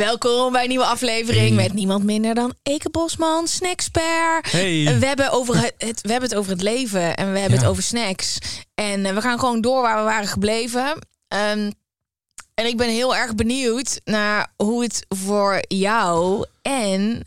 Welkom bij een nieuwe aflevering met niemand minder dan Eke Bosman, Snackspert. Hey. We, hebben over het, het- we hebben het over het leven en we hebben Ja. het over snacks. En eh, we gaan gewoon door waar we waren gebleven. Ehm, en ik ben heel erg benieuwd naar hoe het voor jou en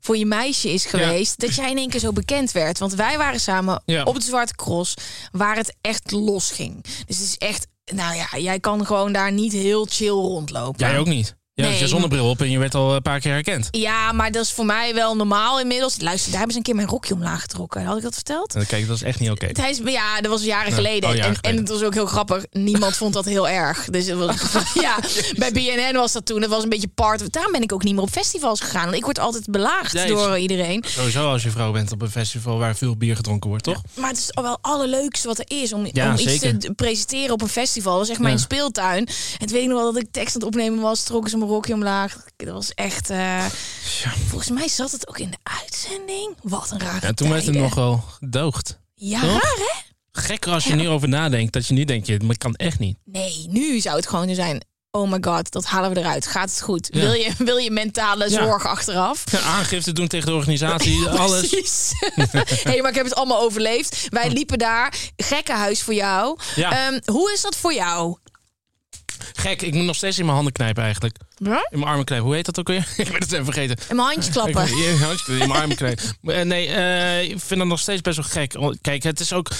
voor je meisje is geweest dat jij in één keer zo bekend werd. Want wij waren samen Ja. op de Zwarte Cross waar het echt los ging. Dus het is echt, nou ja, jij kan gewoon daar niet heel chill rondlopen. Jij ook niet. Je had Nee. je zonnebril op en je werd al een paar keer herkend. Ja, maar dat is voor mij wel normaal inmiddels. Luister, daar hebben ze een keer mijn rokje omlaag getrokken. Had ik dat verteld? En dan kijk, dat is echt niet oké. Tijdens, ja, dat was jaren Ja. geleden. Oh, jaren en, geleden. en het was ook heel grappig. Niemand vond dat heel erg. Dus het was, ja, bij BNN was dat toen. Het was een beetje part. Daarom ben ik ook niet meer op festivals gegaan. Want ik word altijd belaagd door iedereen. Sowieso als je vrouw bent op een festival waar veel bier gedronken wordt, toch? Maar het is wel het allerleukste wat er is om, Ja, om iets te presenteren op een festival. Dat was echt mijn Ja. speeltuin. En toen weet ik nog wel dat ik tekst aan het opnemen was. Trokken ze mijn rokje omlaag. Dat was echt... eh, Volgens mij zat het ook in de uitzending. Wat een rare Ja, toen werd het tijden. nog wel gedoogd. Ja, Toch? raar hè? Gekker als je nu over nadenkt, dat je nu denkt, je, maar het kan echt niet. Nee, nu zou het gewoon zijn. Oh my god, dat halen we eruit. Gaat het goed? Ja. Wil, je, wil je mentale Ja. zorg achteraf? Aangifte doen tegen de organisatie, alles. Hey, maar ik heb het allemaal overleefd. Wij liepen daar. Gekkenhuis voor jou. Ja. Ehm, hoe is dat voor jou? Gek, ik moet nog steeds in mijn handen knijpen eigenlijk. Ja? In mijn armen knijpen. Hoe heet dat ook weer? ik ben het even vergeten. En mijn handje klappen. In mijn armen knijpen. Eh, Nee, eh, ik vind dat nog steeds best wel gek. Oh, Kijk, het is ook...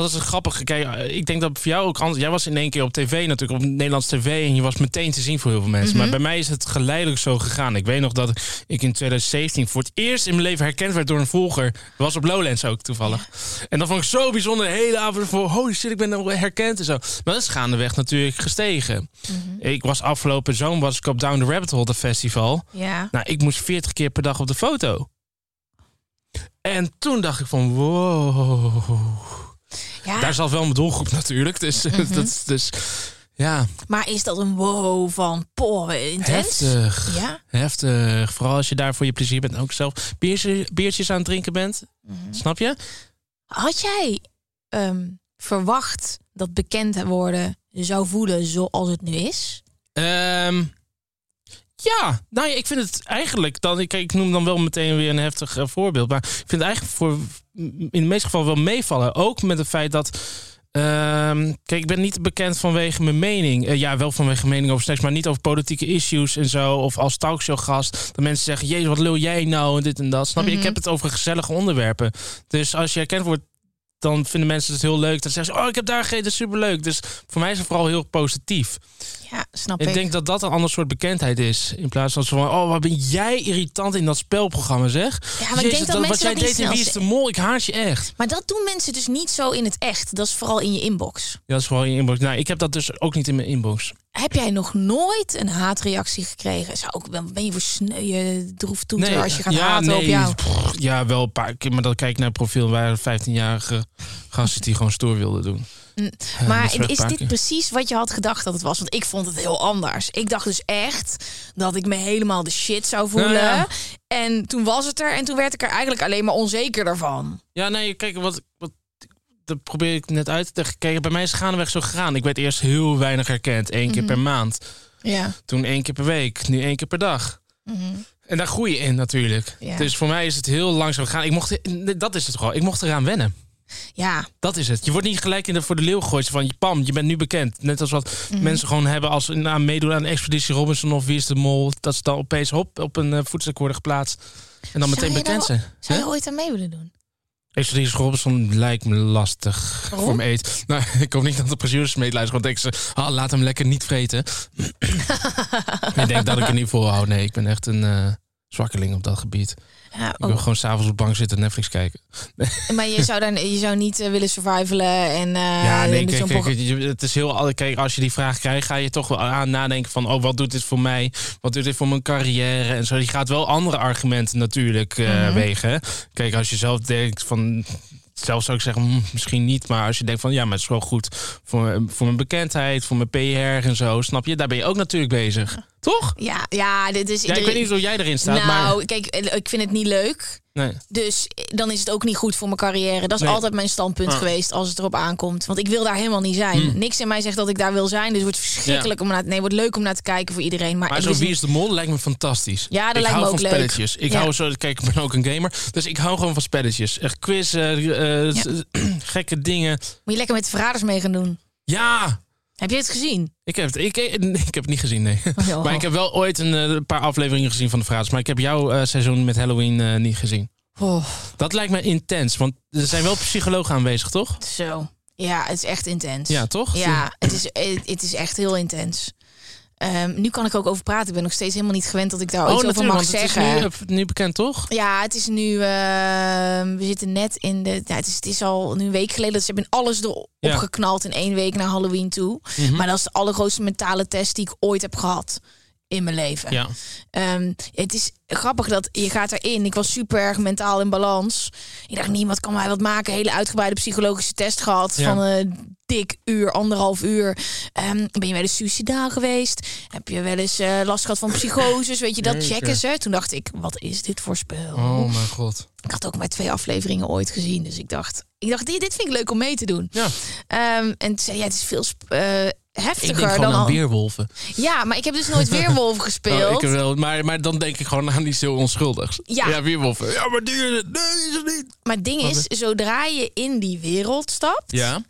Dat is een grappige. Kijk, eh, ik denk dat voor jou ook anders. Jij was in één keer op tv natuurlijk, op Nederlands tv. En je was meteen te zien voor heel veel mensen. Mhm. Maar bij mij is het geleidelijk zo gegaan. Ik weet nog dat ik in 2017 voor het eerst in mijn leven herkend werd door een volger. Dat was op Lowlands ook toevallig. En dat vond ik zo bijzonder. De hele avond voor. Holy shit, ik ben nou herkend en zo. Maar dat is gaandeweg natuurlijk gestegen. Mhm. Ik was afgelopen zomer was ik op Down the Rabbit Hole, dat festival. Ja. Nou, ik moest 40 keer per dag op de foto. En toen dacht ik van, wow. Ja. Daar zat wel mijn doelgroep natuurlijk. Dus, dat, is- dus ja, Maar is dat een wow van poh, intens? heftig. Ja. Heftig. Vooral als je daar voor je plezier bent. en Ook zelf biertje, biertjes aan het drinken bent. Mhm. Snap je? Had jij ehm, verwacht dat bekend worden zou voelen zoals het nu is? Ehm, ja, nou ja, ik vind het eigenlijk dan. Ik, ik noem dan wel meteen weer een heftig eh, voorbeeld. Maar ik vind het eigenlijk voor in de meeste gevallen wel meevallen. Ook met het feit dat. ehm, kijk, ik ben niet bekend vanwege mijn mening. Eh, ja, wel vanwege mijn mening over seks, maar niet over politieke issues en zo. Of als talkshowgast. Dat mensen zeggen: Jezus, wat lul jij nou? En dit en dat. Snap je? Ik heb het over gezellige onderwerpen. Dus als je herkend wordt. Dan vinden mensen het heel leuk. Dan zeggen ze: Oh, ik heb daar gegeten, superleuk. Dus voor mij is het vooral heel positief. Ja, snap ik. Ik denk dat dat een ander soort bekendheid is. In plaats van zo van, oh, wat ben jij irritant in dat spelprogramma, zeg. Ja, maar ik denk dat wat mensen jij dat niet deed in Wie is de Mol, ik haat je echt. Maar dat doen mensen dus niet zo in het echt. Dat is vooral in je inbox. Ja, dat is vooral in je inbox. Nou, ik heb dat dus ook niet in mijn inbox. Heb jij nog nooit een haatreactie gekregen? Zou ook, ben je voor sneu, droeftoeter als je gaat haten op jou? pff, ja, wel een paar keer. Maar dan kijk ik naar het profiel. waren 15-jarige gasten die gewoon stoer wilden doen. Maar is dit precies wat je had gedacht dat het was? Want ik vond het heel anders. Ik dacht dus echt dat ik me helemaal de shit zou voelen. Nou ja. En toen was het er en toen werd ik er eigenlijk alleen maar onzekerder van. Ja, nee, kijk, wat, wat dat probeer ik net uit te leggen. Kijk, bij mij is het gaandeweg zo gegaan. Ik werd eerst heel weinig herkend. één keer per maand. Ja. Toen één keer per week. Nu één keer per dag. En daar groei je in natuurlijk. Ja. Dus voor mij is het heel langzaam gegaan. Ik mocht, dat is het gewoon. Ik mocht eraan wennen. Ja, Dat is het. Je wordt niet gelijk in de, voor de leeuw gegooid. Van, pam, je bent nu bekend. Net als wat Mhm. mensen gewoon hebben als ze meedoen aan Expeditie Robinson of Wie is de Mol. Dat ze dan opeens hop, op een uh, voetstuk worden geplaatst. En dan Zou meteen bekend zijn. zou je ooit aan mee willen doen? Expeditie Robinson lijkt me lastig Waarom? voor me eet. Nou, ik hoop niet dat de producers meeluisteren. Want denken ze, ah, laat hem lekker niet vreten. ik denk dat ik het niet volhoud. Nee, ik ben echt een eh, zwakkeling op dat gebied. Ja, Ik wil ook. gewoon s'avonds op de bank zitten en Netflix kijken. Maar je zou, dan, je zou niet eh, willen survivalen en eh ja, nee, kijk, kijk, het is heel... Kijk, als je die vraag krijgt, ga je toch wel aan nadenken van... oh, wat doet dit voor mij? Wat doet dit voor mijn carrière? En zo. Je gaat wel andere argumenten natuurlijk eh, Mhm. wegen. Kijk, als je zelf denkt van... zelf zou ik zeggen, mm, misschien niet. Maar als je denkt van ja, maar het is wel goed voor, voor mijn bekendheid, voor mijn PR en zo. Snap je? Daar ben je ook natuurlijk bezig. Toch? Ja, ja, dit is. Ja, ik weet niet hoe jij erin staat. Nou, maar... kijk, ik vind het niet leuk. Nee. Dus dan is het ook niet goed voor mijn carrière. Dat is Nee. altijd mijn standpunt Ah. geweest als het erop aankomt. Want ik wil daar helemaal niet zijn. Hmm. Niks in mij zegt dat ik daar wil zijn. Dus het wordt verschrikkelijk om naar te... Nee, het wordt leuk om naar te kijken voor iedereen. Maar, Maar zo Wie is de Mol lijkt me fantastisch. Ja, dat ik lijkt hou me ook van leuk. spelletjes. Ik Ja. hou zo, kijk, ik ben ook een gamer. Dus ik hou gewoon van spelletjes. Echt quiz, eh, eh, gekke dingen. Moet je lekker met de verraders mee gaan doen. Ja, Heb je het gezien? ik heb het, ik, ik, ik heb het niet gezien, nee. Oh. Maar ik heb wel ooit een eh, paar afleveringen gezien van de Vraag. Maar ik heb jouw eh, seizoen met Halloween eh, niet gezien. Oh, Dat lijkt me intens, want er zijn wel psychologen aanwezig, toch? zo. Ja, het is echt intens. Ja, toch? Ja, het is, het is echt heel intens. Ehm, nu kan ik ook over praten. Ik ben nog steeds helemaal niet gewend dat ik daar Oh, iets over mag want het zeggen. is nu, eh, nu bekend, toch? Ja, het is nu. ehm, we zitten net in de. Ja, het, is, het is al nu een week geleden. dat Ze hebben alles erop Ja. geknald in één week naar Halloween toe. Mhm. Maar dat is de allergrootste mentale test die ik ooit heb gehad in mijn leven. Ja. Ehm, het is grappig dat je gaat erin. Ik was super erg mentaal in balans. Ik dacht, niemand kan mij wat maken. Hele uitgebreide psychologische test gehad Ja. van een dik uur, anderhalf uur. Ehm, ben je wel eens suicidaal geweest? Heb je wel eens eh, last gehad van psychoses? Weet je, dat Jeetje. checken ze. Toen dacht ik, wat is dit voor spel? Oh mijn god. Ik had ook maar twee afleveringen ooit gezien. Dus ik dacht, ik dacht dit, dit vind ik leuk om mee te doen. Ja. Ehm, en toen zei ja, het is veel sp- Ik heftiger gewoon dan aan al. weerwolven. Ja, maar ik heb dus nooit Weerwolf gespeeld. Oh, ik wel, maar, maar dan denk ik gewoon aan iets heel onschuldigs. Ja. ja weerwolven. Ja, maar die is het. Nee, is het niet. Maar het ding is, zodra je in die wereld stapt, Ja.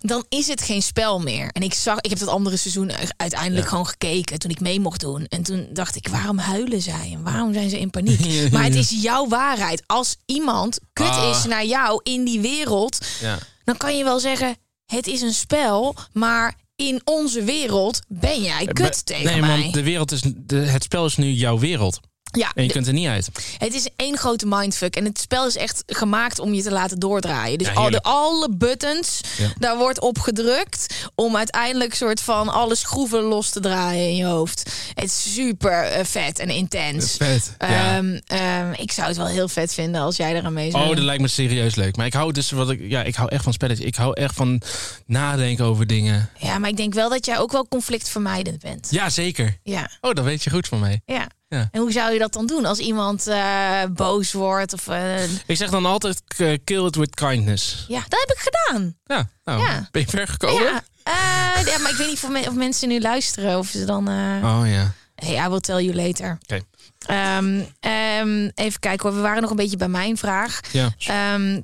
dan is het geen spel meer. En ik zag, ik heb dat andere seizoen uiteindelijk Ja. gewoon gekeken toen ik mee mocht doen. En toen dacht ik, waarom huilen zij en waarom zijn ze in paniek? Ja. Maar het is jouw waarheid. Als iemand kut Ah. is naar jou in die wereld, ja. dan kan je wel zeggen, het is een spel, maar in onze wereld ben jij kut Maar- tegen nee, mij. want de wereld is, de, het spel is nu jouw wereld. Ja, En je kunt er niet uit. Het is één grote mindfuck. En het spel is echt gemaakt om je te laten doordraaien. Dus Ja, al de, alle buttons, Ja. daar wordt op gedrukt... om uiteindelijk soort van alle schroeven los te draaien in je hoofd. Het is super eh, vet en intens. Vet. Ja. Ehm, ehm, ik zou het wel heel vet vinden als jij eraan mee zou Oh, dat lijkt me serieus leuk. Maar ik hou dus wat ik. Ja, ik hou echt van spelletjes. Ik hou echt van nadenken over dingen. Ja, maar ik denk wel dat jij ook wel conflictvermijdend bent. Ja, zeker. Ja, Oh, dat weet je goed van mij. ja. Ja. En hoe zou je dat dan doen als iemand eh, boos wordt? Of, eh, Ik zeg dan altijd kill it with kindness. ja, dat heb ik gedaan. Ja, nou, Ja. ben je ver gekomen? Ja, eh, ja, maar ik weet niet of, men- of mensen nu luisteren of ze dan. Oh ja. Hey, I will tell you later. Oké. Ehm, ehm, even kijken hoor. We waren nog een beetje bij mijn vraag. Ja. Ehm,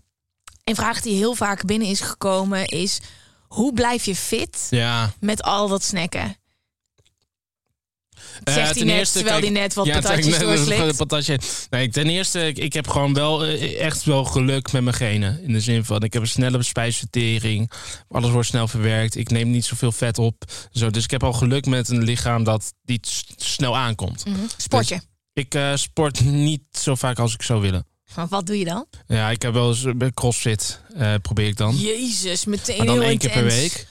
een vraag die heel vaak binnen is gekomen is: hoe blijf je fit Ja. met al dat snacken? Eh, Zegt hij ten net, eerste, terwijl kijk- hij net wat ja, patatjes doorslikt. patatje. Nee, ten eerste, ik, ik heb gewoon wel eh, echt wel geluk met mijn genen. In de zin van, ik heb een snelle spijsvertering. Alles wordt snel verwerkt. Ik neem niet zoveel vet op. Zo, dus ik heb al geluk met een lichaam dat s- snel aankomt. Mhm. Sportje. Ik eh, sport niet zo vaak als ik zou willen. Maar wat doe je dan? Ja, ik heb wel eens crossfit. probeer ik dan. Jezus, meteen maar dan heel één keer per week.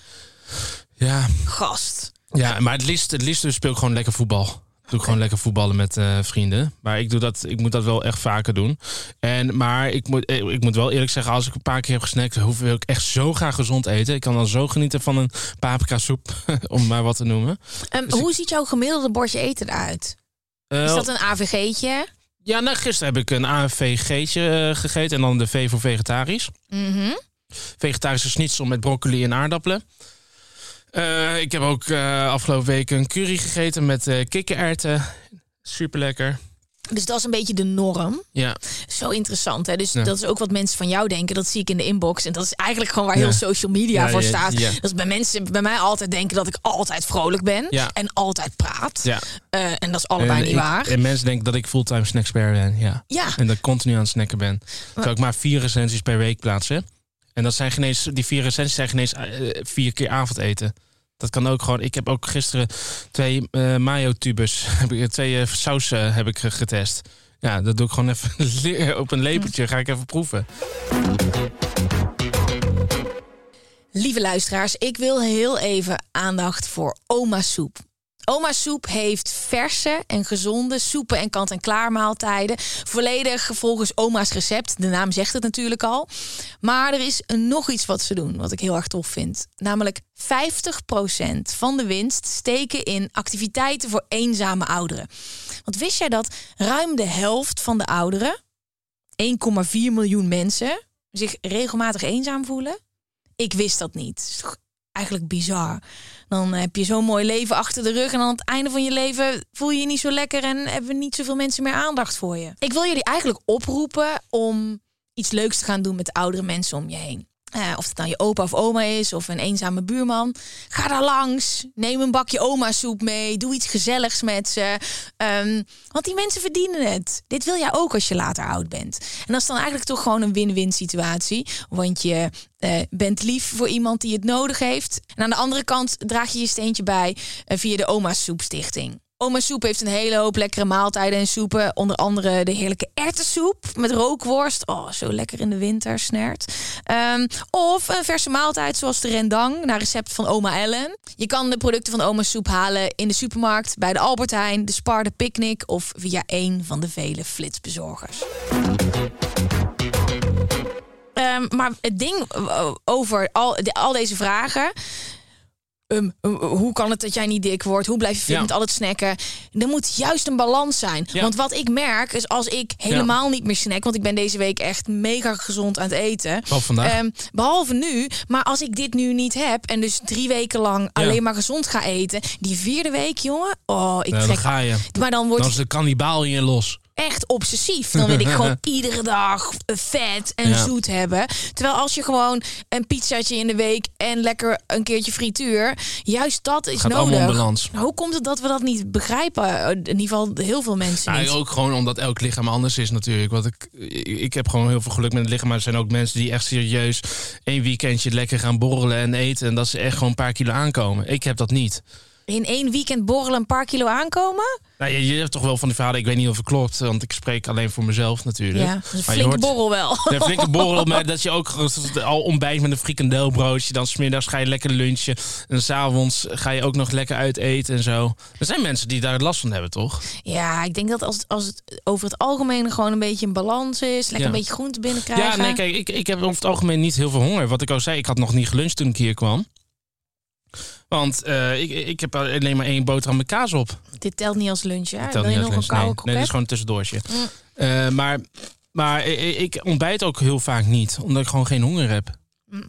Ja, Gast. Ja, maar het liefst, het liefst speel ik gewoon lekker voetbal. Doe ik gewoon lekker voetballen met eh, vrienden. Maar ik, doe dat, ik moet dat wel echt vaker doen. En, maar ik moet, eh, ik moet wel eerlijk zeggen, als ik een paar keer heb gesnackt, hoef ik echt zo graag gezond eten. Ik kan dan zo genieten van een paprika soep, om maar wat te noemen. Dus hoe ziet jouw gemiddelde bordje eten eruit? Is dat een AVG'tje? Ja, nou, gisteren heb ik een AVG'tje eh, gegeten en dan de V voor vegetarisch. Mhm. Vegetarische schnitzel met broccoli en aardappelen. Eh, ik heb ook eh, afgelopen week een curry gegeten met eh kikkererwten. Super lekker. Dus dat is een beetje de norm. Ja. Zo interessant, hè? Dus Ja. dat is ook wat mensen van jou denken. Dat zie ik in de inbox. En dat is eigenlijk gewoon waar Ja. heel social media Ja, voor staat. Dat is bij mensen bij mij altijd denken dat ik altijd vrolijk ben. En altijd praat. ja. En dat is allebei en, niet ik- waar. En mensen denken dat ik fulltime snackspare ben. Ja. ja, En dat ik continu aan het snacken ben. Terwijl ik maar vier recensies per week plaatsen. En dat zijn geen eens, die vier recensies zijn geen eens eh, vier keer avondeten. Dat kan ook gewoon. Ik heb ook gisteren twee eh mayo tubes, heb ik, twee eh, sausen heb ik ge- getest. Ja, dat doe ik gewoon even op een lepeltje. Ga ik even proeven. lieve luisteraars. Ik wil heel even aandacht voor oma soep. Oma Soep heeft verse en gezonde soepen en kant-en-klaar maaltijden. Volledig volgens oma's recept. De naam zegt het natuurlijk al. Maar er is nog iets wat ze doen, wat ik heel erg tof vind. Namelijk 50% van de winst steken in activiteiten voor eenzame ouderen. Want wist jij dat ruim de helft van de ouderen, 1,4 miljoen mensen, zich regelmatig eenzaam voelen? Ik wist dat niet. Eigenlijk bizar. Dan heb je zo'n mooi leven achter de rug. En aan het einde van je leven voel je je niet zo lekker. En hebben niet zoveel mensen meer aandacht voor je. Ik wil jullie eigenlijk oproepen om iets leuks te gaan doen met de oudere mensen om je heen. Uh, of het nou je opa of oma is of een eenzame buurman. Ga daar langs. Neem een bakje oma soep mee. Doe iets gezelligs met ze. Um, want die mensen verdienen het. Dit wil jij ook als je later oud bent. En dat is dan eigenlijk toch gewoon een win-win situatie. Want je uh, bent lief voor iemand die het nodig heeft. En aan de andere kant draag je je steentje bij uh, via de Oma Soep Stichting. Oma Soep heeft een hele hoop lekkere maaltijden en soepen. Onder andere de heerlijke ertessoep met rookworst. Oh, zo lekker in de winter, snert. Um, of een verse maaltijd zoals de rendang, naar recept van oma Ellen. Je kan de producten van Oma Soep halen in de supermarkt, bij de Albert Heijn, de Spar, de Picnic... of via een van de vele flitsbezorgers. Um, maar het ding over al, al deze vragen... Um, um, hoe kan het dat jij niet dik wordt? Hoe blijf je fit ja. met al het snacken? Er moet juist een balans zijn. Ja. Want wat ik merk is als ik helemaal ja. niet meer snack... want ik ben deze week echt mega gezond aan het eten. Behalve vandaag. Um, behalve nu. Maar als ik dit nu niet heb... en dus drie weken lang alleen maar gezond ga eten... die vierde week, jongen... Oh, ik trek... dan ga je. Maar dan wordt... Dan is de kannibaal in je los echt obsessief. Dan wil ik gewoon iedere dag vet en ja. zoet hebben. Terwijl als je gewoon een pizzaatje in de week en lekker een keertje frituur, juist dat is Gaat nodig. balans. Hoe komt het dat we dat niet begrijpen? In ieder geval heel veel mensen ja, niet. Ook gewoon omdat elk lichaam anders is natuurlijk. Want ik, ik heb gewoon heel veel geluk met het lichaam. Maar er zijn ook mensen die echt serieus één weekendje lekker gaan borrelen en eten. En dat ze echt gewoon een paar kilo aankomen. Ik heb dat niet. In één weekend borrelen een paar kilo aankomen? Nou, je, je hebt toch wel van die verhalen, ik weet niet of het klopt, want ik spreek alleen voor mezelf natuurlijk. Ja, een flinke hoort, borrel wel. Een flinke borrel, maar dat je ook al ontbijt met een frikandelbroodje, dan smiddags ga je lekker lunchen en s'avonds ga je ook nog lekker uit eten en zo. Er zijn mensen die daar last van hebben, toch? Ja, ik denk dat als het, als het over het algemeen gewoon een beetje een balans is, lekker ja. een beetje groente binnenkrijgen. Ja, nee, kijk, ik, ik heb over het algemeen niet heel veel honger. Wat ik al zei, ik had nog niet geluncht toen ik hier kwam. Want uh, ik, ik heb alleen maar één boterham met kaas op. Dit telt niet als lunch, hè? Dit telt Wil je niet nog als een koude Nee, nee, dit is gewoon een tussendoortje. Mm. Uh, maar maar ik, ik, ontbijt ook heel vaak niet, omdat ik gewoon geen honger heb. Mm.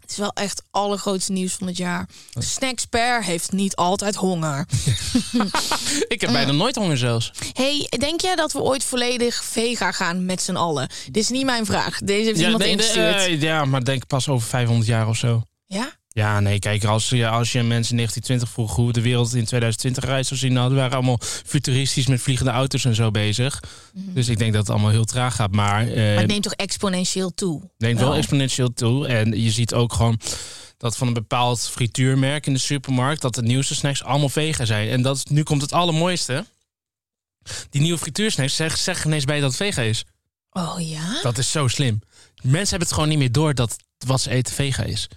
Het is wel echt het allergrootste nieuws van het jaar. Snacksper heeft niet altijd honger. ik heb bijna nooit honger zelfs. hey, denk jij dat we ooit volledig vega gaan met z'n allen? Dit is niet mijn vraag. Deze heeft ja, iemand nee, ingestuurd. Uh, ja, maar denk pas over 500 jaar of zo. Ja? Ja, nee, kijk, als je, als je mensen in 1920 vroeg hoe de wereld in 2020 eruit zou zien, nou, waren allemaal futuristisch met vliegende auto's en zo bezig. Mm -hmm. Dus ik denk dat het allemaal heel traag gaat. Maar, uh, maar het neemt toch exponentieel toe? Neemt wel exponentieel toe. En je ziet ook gewoon dat van een bepaald frituurmerk in de supermarkt, dat de nieuwste snacks allemaal vegan zijn. En dat, nu komt het allermooiste. Die nieuwe frituursnacks zeggen zeg ineens bij dat het vegan is. Oh ja? Dat is zo slim. Mensen hebben het gewoon niet meer door dat wat ze eten vegan is.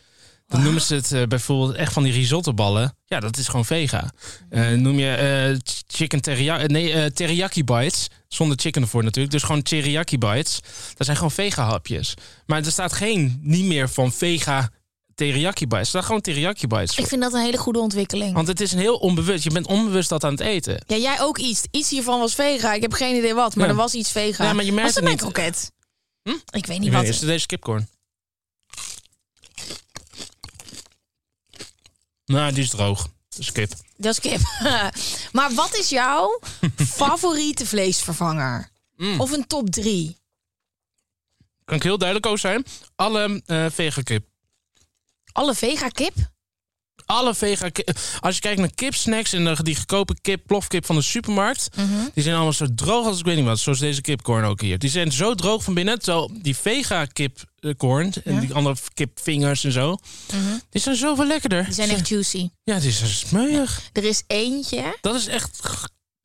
Dan noemen ze het uh, bijvoorbeeld echt van die risottoballen. Ja, dat is gewoon vega. Uh, noem je uh, chicken teriyaki, nee, teriyaki bites. Zonder chicken ervoor natuurlijk. Dus gewoon teriyaki bites. Dat zijn gewoon vega hapjes. Maar er staat geen, niet meer van vega teriyaki bites. Er staat gewoon teriyaki bites. Ik vind dat een hele goede ontwikkeling. Want het is een heel onbewust. Je bent onbewust dat aan het eten. Ja, jij ook iets. Iets hiervan was vega. Ik heb geen idee wat, maar ja. er was iets vega. Ja, maar je merkt was het niet. kroket? Hm? Ik weet niet ik wat. Weet, is het deze kipcorn? Nou, die is droog. Dat is kip. Dat is kip. maar wat is jouw favoriete vleesvervanger? Mm. Of een top 3? Kan ik heel duidelijk over zijn? Alle uh, vega kip. Alle vega kip? Alle vega. Als je kijkt naar kipsnacks en die goedkope kip, plofkip van de supermarkt. Mhm. Mm -hmm. Die zijn allemaal zo droog als ik weet niet wat. Zoals deze kipcorn ook hier. Die zijn zo droog van binnen. Terwijl die vega kipcorn en Ja. die andere kipvingers en zo. Mhm. Die zijn zoveel lekkerder. Die zijn echt juicy. Ja, die zijn smeuig. Er is eentje. Dat is echt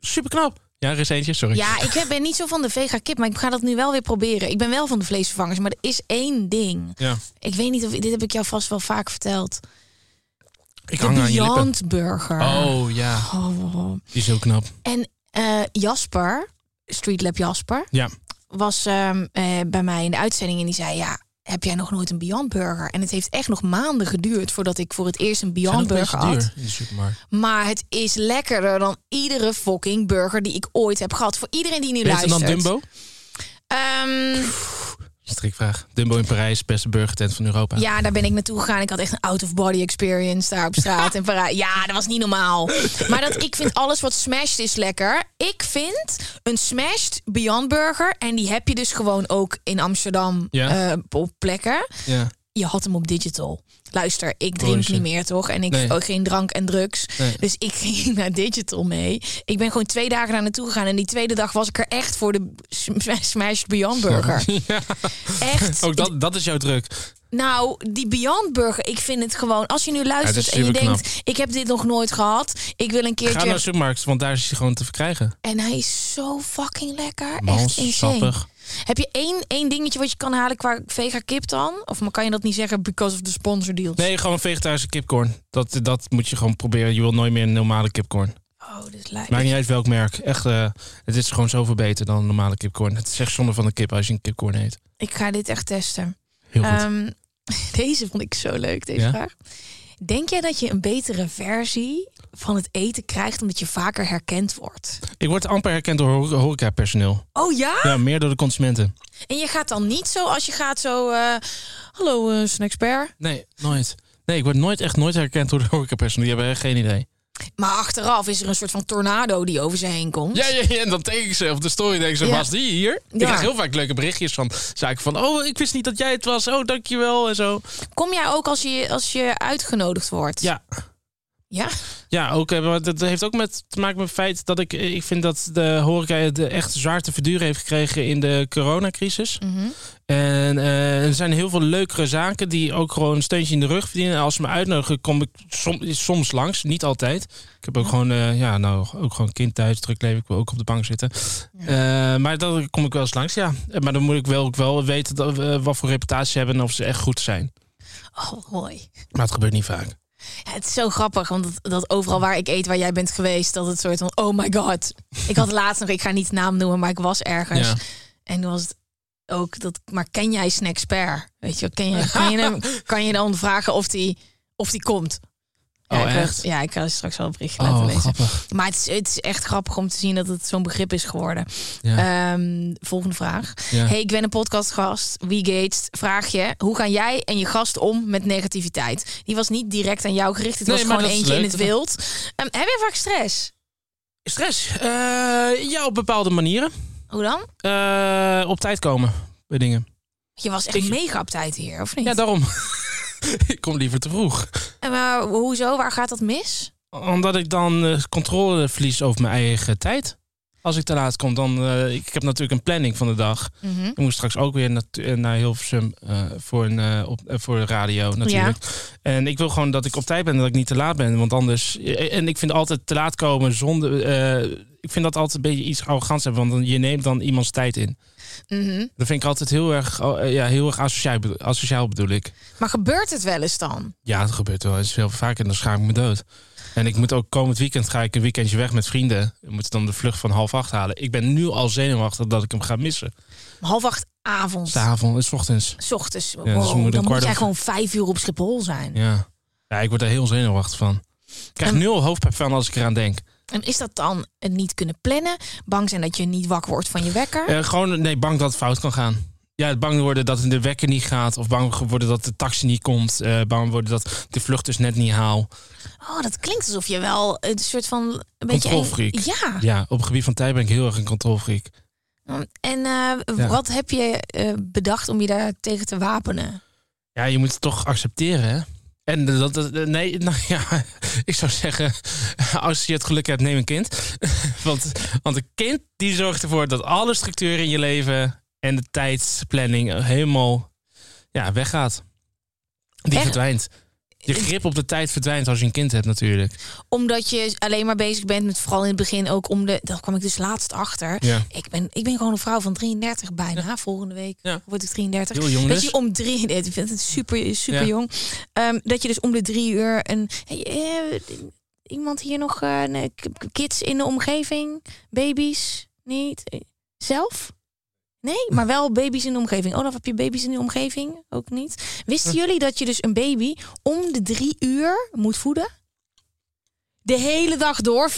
super knap. Ja, er is eentje, sorry. Ja, ik ben niet zo van de vega kip, maar ik ga dat nu wel weer proberen. Ik ben wel van de vleesvervangers, maar er is één ding. Ja. Ik weet niet of dit heb ik jou vast wel vaak verteld. Ik de hang lippen. Beyond Burger. Oh ja, Oh. die is heel knap. En eh, Jasper, Streetlab Jasper, Ja. was ehm, eh, bij mij in de uitzending en die zei: Ja, heb jij nog nooit een Beyond Burger? En het heeft echt nog maanden geduurd voordat ik voor het eerst een Beyond Burger had. duur in de supermarkt. Maar het is lekkerder dan iedere fucking burger die ik ooit heb gehad. Voor iedereen die nu Beter dan luistert. Dumbo? Ehm, Strikvraag. Dumbo in Parijs, beste burgertent van Europa. ja, daar ben ik naartoe gegaan. Ik had echt een out-of-body experience daar op straat in Parijs. Ja, dat was niet normaal. Maar dat, ik vind alles wat smashed is lekker. Ik vind een smashed Beyond Burger. En die heb je dus gewoon ook in Amsterdam Ja. eh, op plekken. Ja. Je had hem op digital. Luister, ik drink niet meer toch? En ik Nee. ook geen drank en drugs. Nee. Dus ik ging naar digital mee. Ik ben gewoon twee dagen daar naartoe gegaan. En die tweede dag was ik er echt voor de sm- smashed Beyond Burger. Ja. Echt. Ook dat, dat is jouw druk. Nou, die Beyond Burger, ik vind het gewoon... Als je nu luistert is en je denkt... ik heb dit nog nooit gehad. Ik wil een Ga keertje... naar de supermarkt, want daar is hij gewoon te verkrijgen. En hij is zo fucking lekker. Echt Mals, insane. sappig. Heb je één, één dingetje wat je kan halen qua vega kip dan? Of kan je dat niet zeggen because of the sponsor deals? Nee, gewoon vegetarische kipcorn. Dat, dat moet je gewoon proberen. Je wil nooit meer een normale kipcorn. Oh, dit lijp. Maakt niet uit welk merk. Echt, eh, het is gewoon zoveel beter dan een normale kipcorn. Het is echt zonde van de kip als je een kipcorn eet. Ik ga dit echt testen. Heel goed. Ehm, deze vond ik zo leuk, deze Ja? vraag. Denk jij dat je een betere versie van het eten krijgt omdat je vaker herkend wordt? ik word amper herkend door hore- horecapersoneel. Oh ja? Ja, meer door de consumenten. En je gaat dan niet zo als je gaat zo... eh, Hallo, snackspert. Nee, nooit. Nee, ik word nooit echt nooit herkend door de horecapersoneel. Die hebben echt geen idee. Maar achteraf is er een soort van tornado die over ze heen komt. Ja, ja, ja, en dan teken ik ze op de story. Denk ik Ja. was die hier? Ik Ja. krijg heel vaak leuke berichtjes van zaken van... Oh, ik wist niet dat jij het was. Oh, dankjewel. En zo. Kom jij ook als je, als je uitgenodigd wordt? Ja, Ja? Ja, ook, eh, maar dat heeft ook met te maken met het feit dat ik, ik vind dat de horeca het echt zwaar te verduren heeft gekregen in de coronacrisis. Mhm. En eh, er zijn heel veel leukere zaken die ook gewoon een steuntje in de rug verdienen. En als ze me uitnodigen, kom ik som- soms langs, niet altijd. Ik heb ook gewoon, eh, ja, nou, ook gewoon kind thuis, druk leven. Ik wil ook op de bank zitten. Eh, maar dan kom ik wel eens langs, ja. Eh, Maar dan moet ik wel, ook wel weten dat, wat voor reputatie ze hebben en of ze echt goed zijn. Oh, mooi. Maar het gebeurt niet vaak. Ja, het is zo grappig, want dat, dat overal waar ik eet, waar jij bent geweest, dat het soort van, oh my god. Ik had laatst nog, ik ga niet naam noemen, maar ik was ergens. Ja. En toen was het ook dat, maar ken jij Snackspert? Weet je, ken je, kan je hem, kan je dan vragen of die, of die komt? Ja, Oh, ik, echt? Ja, ik ga je straks wel een berichtje laten Oh, lezen. grappig. Maar het is, het is echt grappig om te zien dat het zo'n begrip is geworden. Ja. Ehm, volgende vraag. Ja. Hey, ik ben een podcastgast. Wie Gates, vraag je. Hoe gaan jij en je gast om met negativiteit? Die was niet direct aan jou gericht. Het Nee, was gewoon eentje in het wild. Ehm, heb je vaak stress? Stress? Eh, ja, op bepaalde manieren. Hoe dan? Eh, op tijd komen bij dingen. Je was echt Ik- mega op tijd hier, of niet? Ja, daarom. ik kom liever te vroeg. En maar hoezo? Waar gaat dat mis? Omdat ik dan eh, controle verlies over mijn eigen tijd. Als ik te laat kom, dan... eh, ik heb natuurlijk een planning van de dag. Mhm. Ik moet straks ook weer eh, naar Hilversum voor, een, op, voor de radio natuurlijk. En ik wil gewoon dat ik op tijd ben en dat ik niet te laat ben. Want anders... En ik vind altijd te laat komen zonder... ik vind dat altijd een beetje iets arrogants hebben. Want dan, je neemt dan iemands tijd in. Mhm. Dat vind ik altijd heel erg, oh, eh, ja, heel erg asociaal, asociaal bedoel ik. Maar gebeurt het wel eens dan? Ja, dat gebeurt wel eens heel vaak en dan schaam ik me dood. En ik moet ook komend weekend ga ik een weekendje weg met vrienden. We moeten dan de vlucht van half acht halen. Ik ben nu al zenuwachtig dat ik hem ga missen. Half acht avond. S'avonds, s ochtends. S ochtends. dus Wow, dan moet jij gewoon vijf uur op Schiphol zijn. Ja. ja, ik word er heel zenuwachtig van. Ik krijg En- nu al hoofdpijn van als ik eraan denk. En is dat dan het niet kunnen plannen? Bang zijn dat je niet wakker wordt van je wekker? Eh, gewoon, nee, bang dat het fout kan gaan. Ja, bang worden dat de wekker niet gaat. Of bang worden dat de taxi niet komt. eh, bang worden dat de vlucht dus net niet haal. Oh, dat klinkt alsof je wel een soort van een beetje. Ja. Ja, op het gebied van tijd ben ik heel erg een controlfreak. En eh, Ja. wat heb je bedacht om je daar tegen te wapenen? Ja, je moet het toch accepteren, hè? En dat, dat, nee, nou ja, ik zou zeggen, als je het geluk hebt, neem een kind. want, want een kind die zorgt ervoor dat alle structuur in je leven en de tijdsplanning helemaal ja, weggaat. Die Echt? verdwijnt. Je grip op de tijd verdwijnt als je een kind hebt natuurlijk. omdat je alleen maar bezig bent met vooral in het begin ook om de. Daar kwam ik dus laatst achter. Ja. Ik ben, ik ben gewoon een vrouw van 33 bijna. Volgende week Ja. word ik 33. Heel jong dat dus. je om drie. Ik vind het super, super jong. Ehm, dat je dus om de drie uur een. Hey, eh, iemand hier nog k- kids in de omgeving? Baby's? Niet? Eh, Zelf? Nee, maar wel baby's in de omgeving. Olaf, heb je baby's in de omgeving? Ook niet. Wisten jullie dat je dus een baby om de drie uur moet voeden? De hele dag door, 24-7.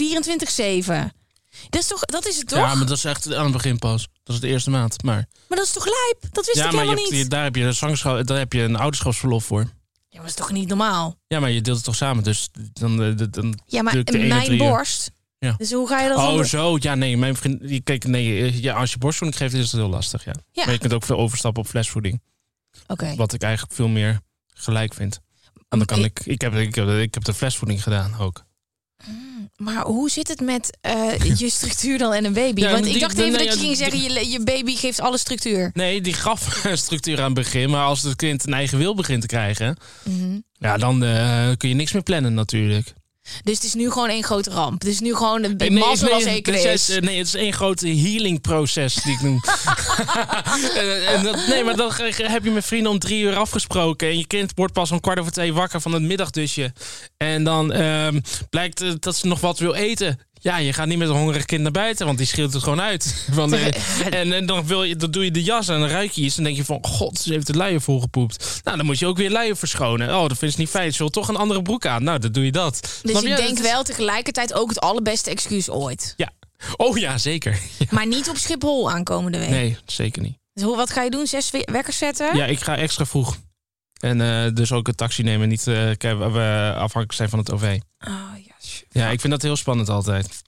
Dat is toch, dat is het toch? Ja, maar dat is echt aan het begin pas. Dat is de eerste maand. Maar, Maar dat is toch lijp? Dat wist ja, ik maar je helemaal hebt, niet. je- daar heb je een zwangerschap, daar heb je een ouderschapsverlof voor. Ja, maar dat is toch niet normaal? Ja, maar je deelt het toch samen, dus dan, eh, dan, dan Ja, maar mijn borst. Ja. Dus hoe ga je dat Oh, zo. Ja, nee, mijn vriend. die- Kijk, nee, eh, ja, als je borstvoeding geeft, is het heel lastig. Ja. Ja. Maar je kunt ook veel overstappen op flesvoeding. Oké. Wat ik eigenlijk veel meer gelijk vind. En dan kan ik, ik, heb, ik, heb, ik heb de flesvoeding gedaan ook. Maar hoe zit het met eh, je structuur dan en een baby? Ja, Want die- ik dacht even dat je ging zeggen, je, je baby geeft alle structuur. Nee, die gaf structuur aan het begin. Maar als het kind een eigen wil begint te krijgen, Mhm. ja, dan eh, kun je niks meer plannen natuurlijk. Dus het is nu gewoon één grote ramp. Het is nu gewoon een Nee, nee, nee, zeker het is. is, nee, het is één grote healing proces die ik noem. En- en dat- nee, maar dan heb je met vrienden om drie uur afgesproken. En je kind wordt pas om kwart over twee wakker van het middagdusje. En dan ehm, blijkt eh, dat ze nog wat wil eten. Ja, je gaat niet met een hongerig kind naar buiten, want die schreeuwt het gewoon uit. Eh, en, en dan, wil je, dan doe je de jas en dan ruik je iets. En dan denk je van, god, ze heeft de luier volgepoept. Nou, dan moet je ook weer luier verschonen. Oh, dat vind ze niet fijn. Ze wil toch een andere broek aan. Nou, dan doe je dat. Dus Snap ik je? denk wel tegelijkertijd ook het allerbeste excuus ooit. Ja. Oh ja, zeker. Ja. Maar niet op Schiphol aankomende week. Nee, zeker niet. Dus hoe, wat ga je doen? Zes we- wekkers zetten? Ja, ik ga extra vroeg. En eh, dus ook een taxi nemen. Niet we afhankelijk zijn van het OV. Oh, ja, Ja, ik vind dat heel spannend altijd.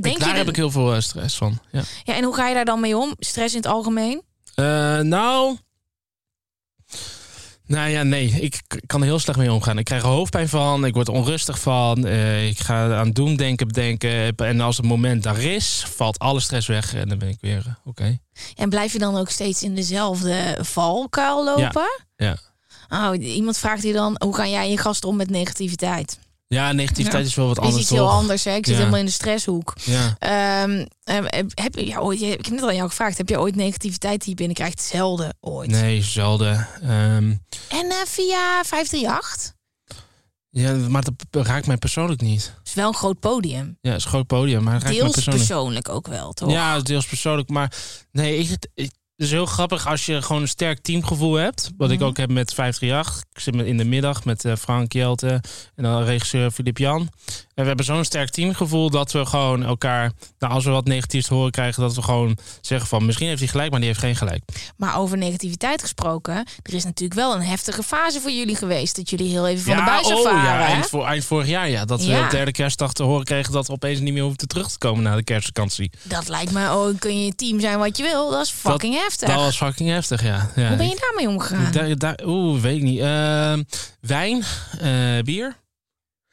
Denk daar je heb ik heel veel eh, stress van. Ja. ja, en hoe ga je daar dan mee om? Stress in het algemeen? Eh, nou. Nou ja, nee. Ik kan er heel slecht mee omgaan. Ik krijg er hoofdpijn van. Ik word onrustig van. eh, ik ga aan doen denken, bedenken. En als het moment daar is, valt alle stress weg. En dan ben ik weer oké. En blijf je dan ook steeds in dezelfde valkuil lopen? Ja. Oh, iemand vraagt hier dan, hoe ga jij je gast om met negativiteit? Ja, negativiteit Ja. is wel wat is anders. iets heel toch? anders, hè? Ik zit helemaal in de stresshoek. Ja. Eh, heb je, ooit, ik heb net al aan jou gevraagd, heb je ooit negativiteit die je binnenkrijgt? Zelden ooit. Nee, zelden. Ehm, En eh, via 538? ja, maar dat raakt mij persoonlijk niet. is wel een groot podium. Ja, het is een groot podium, maar het raakt mij Deels persoonlijk. persoonlijk ook wel, toch? Ja, het is deels persoonlijk. Maar nee, ik, het, ik- het is heel grappig als je gewoon een sterk teamgevoel hebt. Wat ik Mhm. ook heb met 538. Ik zit in de middag met eh, Frank Jelte en dan regisseur Filip Jan. En we hebben zo'n sterk teamgevoel dat we gewoon elkaar, nou, als we wat negatiefs te horen krijgen, dat we gewoon zeggen van misschien heeft hij gelijk, maar die heeft geen gelijk. Maar over negativiteit gesproken, er is natuurlijk wel een heftige fase voor jullie geweest. Dat jullie heel even van de buis oh, afvaren. ja, eind, voor, eind vorig jaar ja. Dat we op derde kerstdag te horen kregen dat we opeens niet meer hoefden terug te komen na de kerstvakantie. Dat lijkt me, oh, kun je team zijn wat je wil. Dat is fucking heftig. Dat was fucking heftig, ja. ja Hoe ben je daarmee omgegaan? Daar, daar, Oeh, weet ik niet. Ehm, wijn, eh, bier.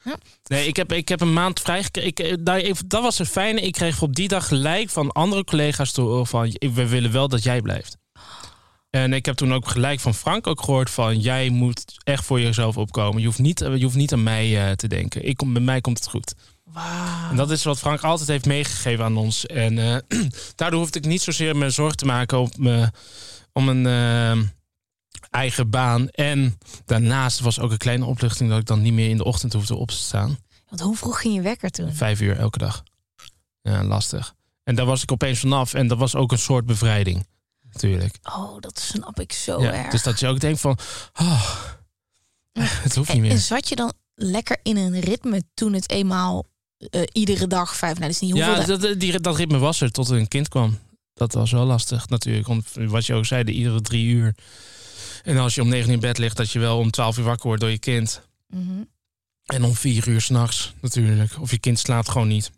Ja. Nee, ik heb, ik heb een maand vrij gekregen. Dat was het fijne. Ik kreeg op die dag gelijk van andere collega's te horen van... we willen wel dat jij blijft. En ik heb toen ook gelijk van Frank ook gehoord van... jij moet echt voor jezelf opkomen. Je hoeft niet, je hoeft niet aan mij eh, te denken. Ik kom, bij mij komt het goed. Wauw. En dat is wat Frank altijd heeft meegegeven aan ons. En eh, daardoor hoefde ik niet zozeer me zorgen te maken op me, om een eh, eigen baan. En daarnaast was ook een kleine opluchting dat ik dan niet meer in de ochtend hoefde op te staan. Want hoe vroeg ging je wekker toen? Vijf uur elke dag. Ja, lastig. En daar was ik opeens vanaf. En dat was ook een soort bevrijding. Natuurlijk. Oh, dat snap ik zo Ja, erg. dus dat je ook denkt van... Oh, het hoeft niet En meer. zat je dan lekker in een ritme toen het eenmaal eh, iedere dag vijf... Nou, dat is niet hoeveel... Ja, dat, die, dat ritme was er tot er een kind kwam. Dat was wel lastig natuurlijk. Want wat je ook zei, de iedere drie uur. En als je om negen uur in bed ligt, dat je wel om twaalf uur wakker wordt door je kind. Mhm. En om vier uur s'nachts natuurlijk. Of je kind slaapt gewoon niet.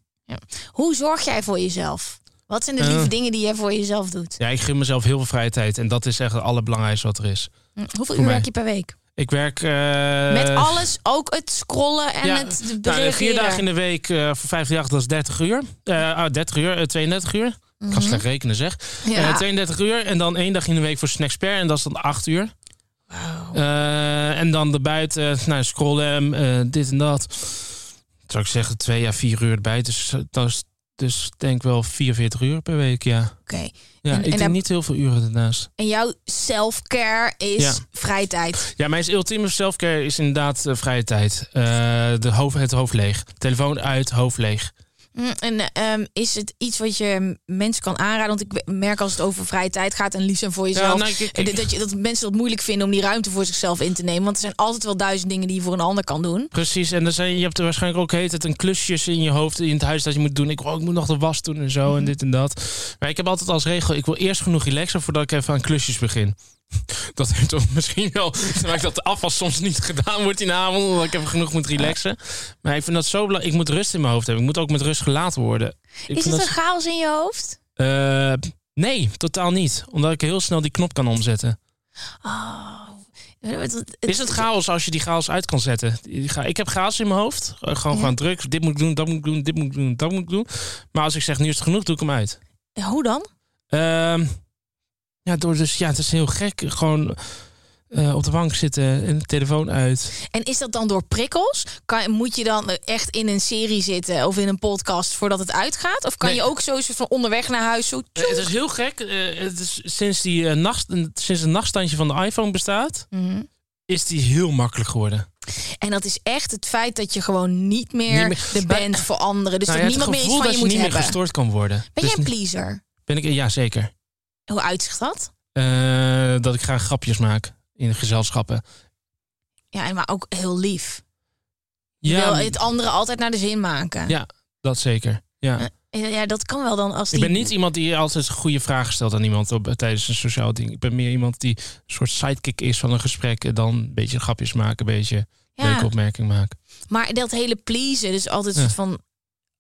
Hoe zorg jij voor jezelf? Wat zijn de lieve Eh. dingen die jij voor jezelf doet? Ja, ik geef mezelf heel veel vrije tijd. En dat is echt het allerbelangrijkste wat er is. Hm, Hoeveel uur werk je per week? Ik werk... eh, Met alles, ook het scrollen en ja, het nou, vier dagen in de week uh, voor 58, dat is 30 uur. Eh ah, 30 uur, eh, 32 uur. Ik Mhm. kan slecht rekenen zeg. Ja. Eh, 32 uur en dan één dag in de week voor Snacksper. En dat is dan 8 uur. Wauw. Eh, en dan erbuiten, nou, scrollen, eh, dit en dat. Zou ik zeggen, twee à vier uur erbij. Dus eh, dat is dus denk wel 44 uur per week, ja. Oké. Ja, En- ik en denk daar- niet heel veel uren ernaast. En jouw self-care is Ja. vrije tijd. Ja, mijn ultieme selfcare is inderdaad eh, vrije tijd. Eh, de hoofd, het hoofd leeg. Telefoon uit, hoofd leeg. Mm, En ehm, is het iets wat je mensen kan aanraden? Want ik merk als het over vrije tijd gaat en liefst en voor jezelf. nou, ik- ik- eh, dat, je, dat mensen het moeilijk vinden om die ruimte voor zichzelf in te nemen. Want er zijn altijd wel duizend dingen die je voor een ander kan doen. Precies, en dan zijn, je hebt er waarschijnlijk ook heet het een klusjes in je hoofd in het huis dat je moet doen. Ik, oh, ik moet nog de was doen en zo Mhm. en dit en dat. Maar ik heb altijd als regel, ik wil eerst genoeg relaxen voordat ik even aan klusjes begin. Dat heeft toch misschien wel, ik dat de afwas soms niet gedaan wordt in de avond, omdat ik even genoeg moet relaxen. Maar ik vind dat zo belangrijk. Ik moet rust in mijn hoofd hebben. Ik moet ook met rust gelaten worden. Ik is het dat- een chaos in je hoofd? Eh, nee, totaal niet. Omdat ik heel snel die knop kan omzetten. Oh. Is het chaos als je die chaos uit kan zetten? Ik heb chaos in mijn hoofd. Gewoon, Ja. gewoon druk. Dit moet ik doen, dat moet ik doen, dit moet ik doen, dat moet ik doen. Maar als ik zeg, nu is het genoeg, doe ik hem uit. Hoe dan? Ehm, ja, door dus, ja, het is heel gek. Gewoon eh, op de bank zitten en de telefoon uit. En is dat dan door prikkels? Kan, moet je dan echt in een serie zitten of in een podcast voordat het uitgaat? Of kan Nee. je ook zo van onderweg naar huis zo... Eh, het is heel gek. Eh, het is, sinds, die, nacht, sinds het nachtstandje van de iPhone bestaat, Mhm. is die heel makkelijk geworden. En dat is echt het feit dat je gewoon niet meer, Niet meer- de band voor anderen. Dus Nou dat ja, niemand meer iets van dat je je moet niet meer hebben. gestoord kan worden. Ben Dus jij een pleaser? ben ik, ja, zeker. Hoe uitzicht dat? Eh, dat ik graag grapjes maak in gezelschappen. Ja, en maar ook heel lief. Je Ja, wil het andere altijd naar de zin maken. Ja. dat zeker. Ja. Ja, ja, dat kan wel dan als Ik die... ben niet iemand die altijd goede vragen stelt aan iemand op, tijdens een sociaal ding. Ik ben meer iemand die een soort sidekick is van een gesprek. En dan een beetje grapjes maken, een beetje Ja, leuke opmerking maken. maar dat hele pleasen, dus altijd Ja. soort van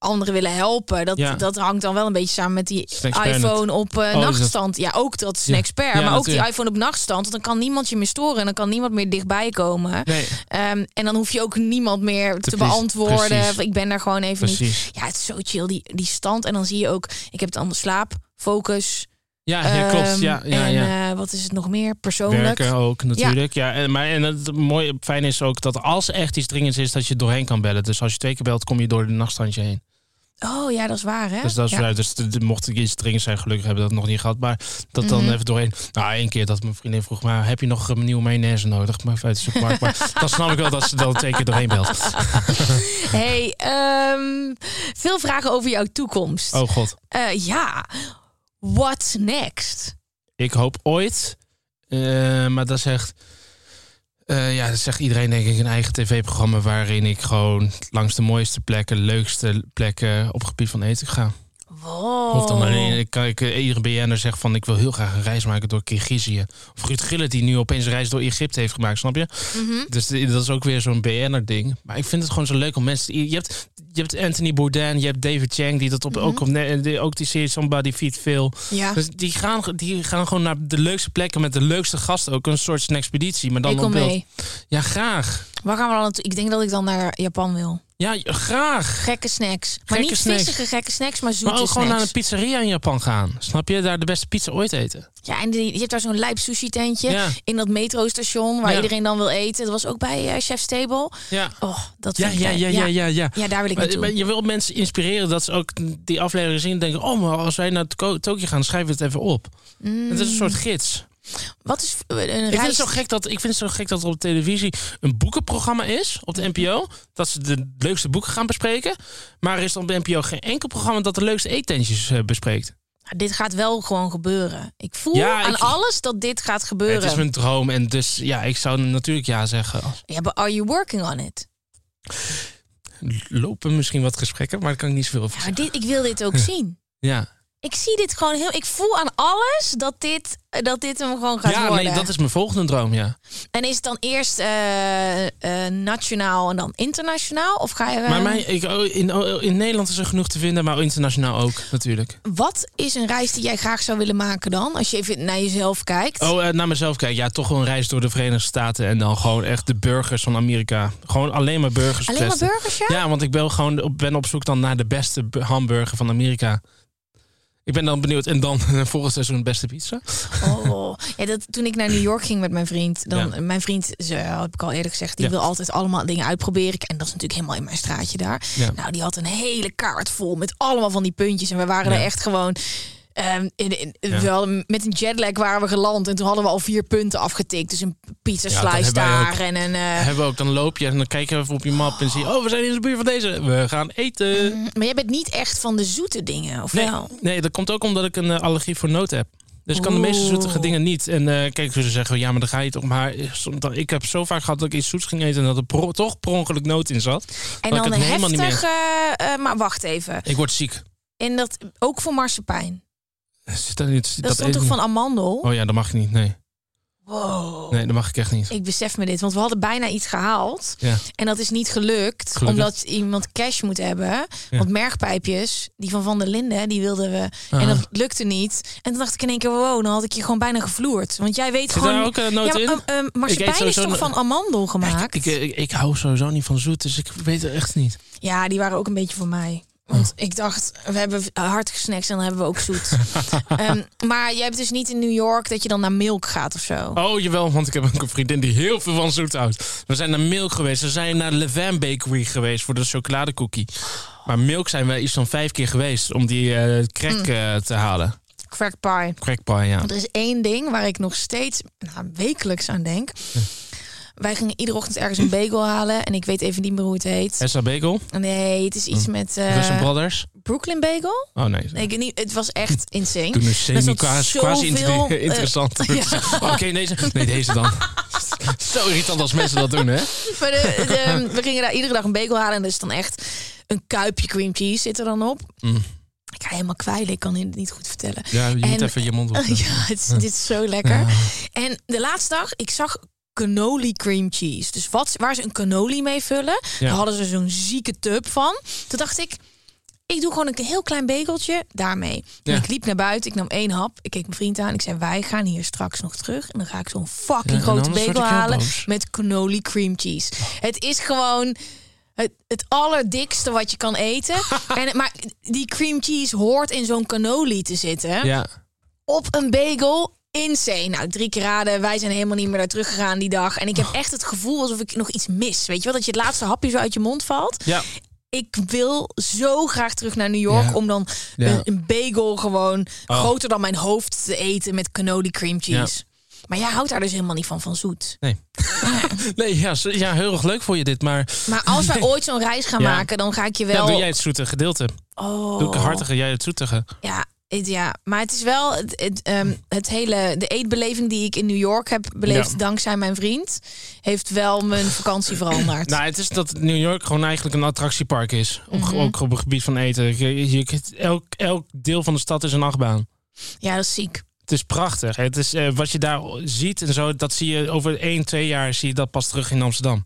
anderen willen helpen. Dat, Ja. dat hangt dan wel een beetje samen met die iPhone op eh, dat- nachtstand. Ja, ook dat is een expert. Ja, maar ook die iPhone op nachtstand. Want dan kan niemand je meer storen. En dan kan niemand meer dichtbij komen. Nee, Ehm, en dan hoef je ook niemand meer te, beantwoorden. Precies. Ik ben daar gewoon even niet. Ja, het is zo chill, die, die stand. En dan zie je ook, ik heb het aan de slaap, focus. Ja, ja klopt. ehm, Ja, ja, en ja. eh, wat is het nog meer? Persoonlijk. Werken ook natuurlijk. Ja. en, maar en het mooie, fijn is ook dat als echt iets dringends is, dat je doorheen kan bellen. Dus als je twee keer belt, kom je door de nachtstandje heen. Oh ja, dat is waar, hè? Dus dat is ja. vrij. Dus mocht ik iets dringends zijn, gelukkig hebben we dat nog niet gehad. Maar dat dan Mhm. even doorheen. Nou, één keer dat mijn vriendin vroeg, maar heb je nog een nieuwe mayonaise nodig? Maar uit de supermarkt. Maar dan snap ik wel dat ze dan twee keer doorheen belt. Hey, ehm, veel vragen over jouw toekomst. Oh god. Eh, ja, what's next? Ik hoop ooit. eh, maar dat zegt. Eh, ja, dat zegt iedereen denk ik een eigen tv-programma waarin ik gewoon langs de mooiste plekken, leukste plekken op gebied van eten ga. Wow. Of dan alleen, kan ik eh, iedere BN'er zegt van ik wil heel graag een reis maken door Kirgizië. Of Ruud Gillet die nu opeens een reis door Egypte heeft gemaakt, snap je? Mhm. Dus die- dat is ook weer zo'n BN'er ding. Maar ik vind het gewoon zo leuk om mensen... Je hebt, je hebt Anthony Bourdain, je hebt David Chang die dat op, ook op die- ook die serie Somebody Feed Phil. Ja, Dus die gaan, die gaan gewoon naar de leukste plekken met de leukste gasten. Ook een soort expeditie, maar dan ik op beeld. mee. Ja, graag. Waar gaan we dan? Ik denk dat ik dan naar Japan wil. Ja, graag. Gekke snacks. Maar Gekke niet snacks. vissige gekke snacks, maar zoete Maar ook gewoon naar een pizzeria in Japan gaan. Snap je? Daar de beste pizza ooit eten. Ja, en die, je hebt daar zo'n lijp sushi tentje Ja. in dat metrostation waar Ja. iedereen dan wil eten. Dat was ook bij eh, Chef's Table. Ja. Oh, dat Ja, vind ik ja, leuk. ja, ja, ja, ja. Ja, daar wil ik Maar, naartoe. je wil mensen inspireren dat ze ook die aflevering zien en denken: oh, maar als wij naar To- Tokio gaan, schrijven we het even op. Het is een soort gids. Wat is eh, een Ik vind, het zo gek dat, ik vind het zo gek dat er op televisie een boekenprogramma is op de NPO. Dat ze de leukste boeken gaan bespreken. Maar er is dan op de NPO geen enkel programma dat de leukste eetentjes eh, bespreekt. Dit gaat wel gewoon gebeuren. Ik voel Ja, aan ik- alles dat dit gaat gebeuren. Het is mijn droom en dus ja, ik zou natuurlijk ja zeggen. Ja, but are you working on it? Lopen misschien wat gesprekken, maar daar kan ik niet zoveel over Ja, dit, ik wil dit ook zien. Ja, Ik zie dit gewoon heel. Ik voel aan alles dat dit, dat dit hem gewoon gaat ja worden. nee, dat is mijn volgende droom, ja. En is het dan eerst eh, eh, nationaal en dan internationaal? Of ga je. eh, Maar mij, ik, oh, in, oh, in Nederland is er genoeg te vinden, maar internationaal ook natuurlijk. Wat is een reis die jij graag zou willen maken dan? Als je even naar jezelf kijkt. Oh, eh, naar mezelf kijken. Ja, toch wel een reis door de Verenigde Staten en dan gewoon echt de burgers van Amerika. Gewoon alleen maar burgers Alleen maar burgers, ja? Ja, want ik ben gewoon op, ben op zoek dan naar de beste bu- hamburger van Amerika. Ik ben dan benieuwd. En dan volgend seizoen beste pizza. Oh, ja, dat, toen ik naar New York ging met mijn vriend, dan Ja. mijn vriend, ze, heb ik al eerder gezegd, die Ja. wil altijd allemaal dingen uitproberen. En dat is natuurlijk helemaal in mijn straatje daar. Ja. Nou, die had een hele kaart vol met allemaal van die puntjes. En we waren er echt gewoon. Ehm, in, in, Ja. wel, met een jetlag waren we geland en toen hadden we al vier punten afgetikt. Dus een pizza slice daar ook. en een. eh, Hebben we ook, dan loop je en dan kijk je even op je map en zie je... Oh, we zijn in de buurt van deze. We gaan eten. maar jij bent niet echt van de zoete dingen, of Nee, wel? nee, dat komt ook omdat ik een eh, allergie voor noten heb. Dus ik kan de meeste zoetige dingen niet. En eh, kijk, ze zeggen, ja, maar dan ga je toch. Maar ik heb zo vaak gehad dat ik iets zoets ging eten... en dat er pro- toch per ongeluk noot in zat. En ik dan helemaal niet heftig. eh, maar wacht even. Ik word ziek. En dat ook voor marsepein. Zit dat, niet, Dat, stond toch van amandel? Oh ja, dat mag ik niet. Nee. Wow. nee, dat mag ik echt niet. Ik besef me dit, want we hadden bijna iets gehaald. Ja. En dat is niet gelukt, Gelukkig. omdat iemand cash moet hebben. Ja. Want mergpijpjes, die van Van der Linden, die wilden we. En dat lukte niet. En toen dacht ik in één keer, wow, dan had ik je gewoon bijna gevloerd. Want jij weet Zit gewoon... daar ook een noot ja, in? maar, eh, eh, marsepein is toch een- van amandel gemaakt? Ik, ik, ik hou sowieso niet van zoet, dus ik weet het echt niet. Ja, die waren ook een beetje voor mij. Want ik dacht, we hebben hartige snacks en dan hebben we ook zoet. Ehm, maar jij hebt dus niet in New York dat je dan naar Milk gaat of zo. Oh, jawel, want ik heb ook een vriendin die heel veel van zoet houdt. We zijn naar Milk geweest. We zijn naar Levain Bakery geweest voor de chocoladecookie. Maar Milk zijn we iets van vijf keer geweest om die eh crack eh, te halen. Crack pie. Crack pie, ja. Er is één ding waar ik nog steeds nou, wekelijks aan denk. Wij gingen iedere ochtend ergens een bagel halen. En ik weet even niet meer hoe het heet. Essa Bagel, Nee, het is iets met eh, Brothers. Brooklyn Bagel. Oh nee. Nee, ik niet, het was echt insane. Toen een semi zat quasi, quasi zoveel, inter- eh, interessant. ja. Oké, deze. Nee, deze dan. Zo irritant als mensen dat doen, hè? Maar de, de- we gingen daar iedere dag een bagel halen. En er is dan echt een kuipje cream cheese zit er dan op. Mm. Ik ga helemaal kwijlen. Ik kan het niet goed vertellen. Ja, je moet En- even je mond op. Ja, het dit is zo lekker. En de laatste dag, ik zag cannoli cream cheese. Dus wat, waar ze een cannoli mee vullen. Ja. Daar hadden ze zo'n zieke tub van. Toen dacht ik, ik doe gewoon een heel klein begeltje daarmee. En ik liep naar buiten, ik nam één hap. Ik keek mijn vriend aan. Ik zei, wij gaan hier straks nog terug. En dan ga ik zo'n fucking Ja, grote bagel halen met cannoli cream cheese. Het is gewoon... Het, het allerdikste wat je kan eten. en, maar die cream cheese hoort in zo'n cannoli te zitten Ja. op een bagel. Insane. Nou, drie keer raden. Wij zijn helemaal niet meer daar teruggegaan die dag. En ik heb echt het gevoel alsof ik nog iets mis. Weet je wel? Dat je het laatste hapje zo uit je mond valt. Ja. Ik wil zo graag terug naar New York. Ja. Om dan Ja. een, bagel gewoon Oh. groter dan mijn hoofd te eten met cannoli cream cheese. Maar jij houdt daar dus helemaal niet van, van zoet. Nee. nee, ja, ja, heel erg leuk voor je dit, maar... Maar als wij ooit zo'n reis gaan Ja. maken, dan ga ik je Ja, wel... doe jij het zoete gedeelte. oh. Doe ik het hartige, jij het zoetige. Ja, ja, maar het is wel het, het, ehm, het hele de eetbeleving die ik in New York heb beleefd Ja. dankzij mijn vriend, heeft wel mijn vakantie veranderd. Nou, het is dat New York gewoon eigenlijk een attractiepark is. Ook- Mhm. Ook op het gebied van eten. Je, je- elk, elk deel van de stad is een achtbaan. ja, dat is ziek. Het is prachtig. Het is, eh, wat je daar ziet en zo, dat zie je over 1, 2 jaar zie je dat pas terug in Amsterdam.